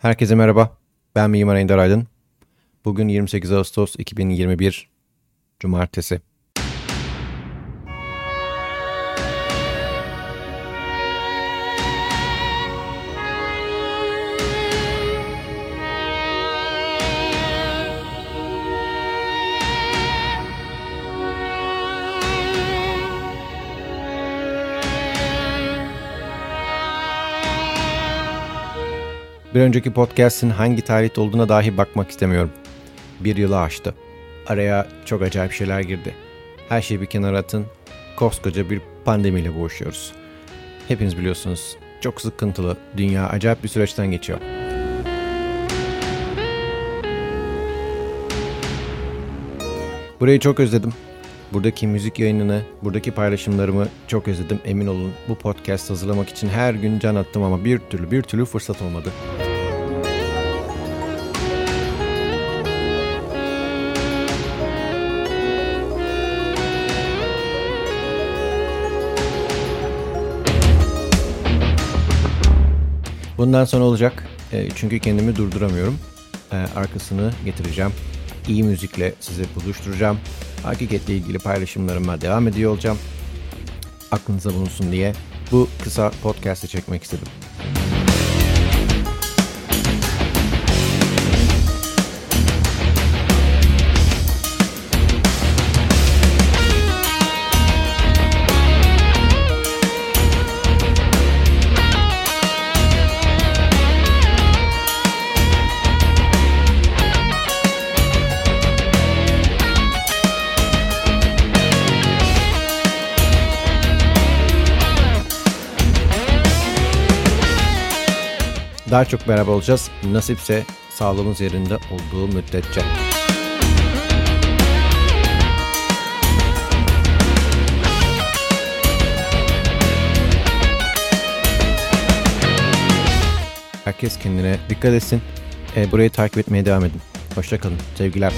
Herkese merhaba. Ben Mimar Ender Aydın. Bugün 28 Ağustos 2021 Cumartesi. Bir önceki podcast'in hangi tarihte olduğuna dahi bakmak istemiyorum. Bir yılı aştı. Araya çok acayip şeyler girdi. Her şeyi bir kenara atın. Koskoca bir pandemiyle boğuşuyoruz. Hepiniz biliyorsunuz. Çok sıkıntılı. Dünya acayip bir süreçten geçiyor. Burayı çok özledim. Buradaki müzik yayınını, buradaki paylaşımlarımı çok özledim. Emin olun bu podcast hazırlamak için her gün can attım ama bir türlü bir türlü fırsat olmadı. Bundan sonra olacak. E, çünkü kendimi durduramıyorum. E, arkasını getireceğim. İyi müzikle sizi buluşturacağım. Hakikatle ilgili paylaşımlarıma devam ediyor olacağım. Aklınıza bulunsun diye bu kısa podcast'ı çekmek istedim. Daha çok beraber olacağız. Nasipse sağlığımız yerinde olduğu müddetçe. Herkes kendine dikkat etsin. E, burayı takip etmeye devam edin. Hoşçakalın. Sevgiler.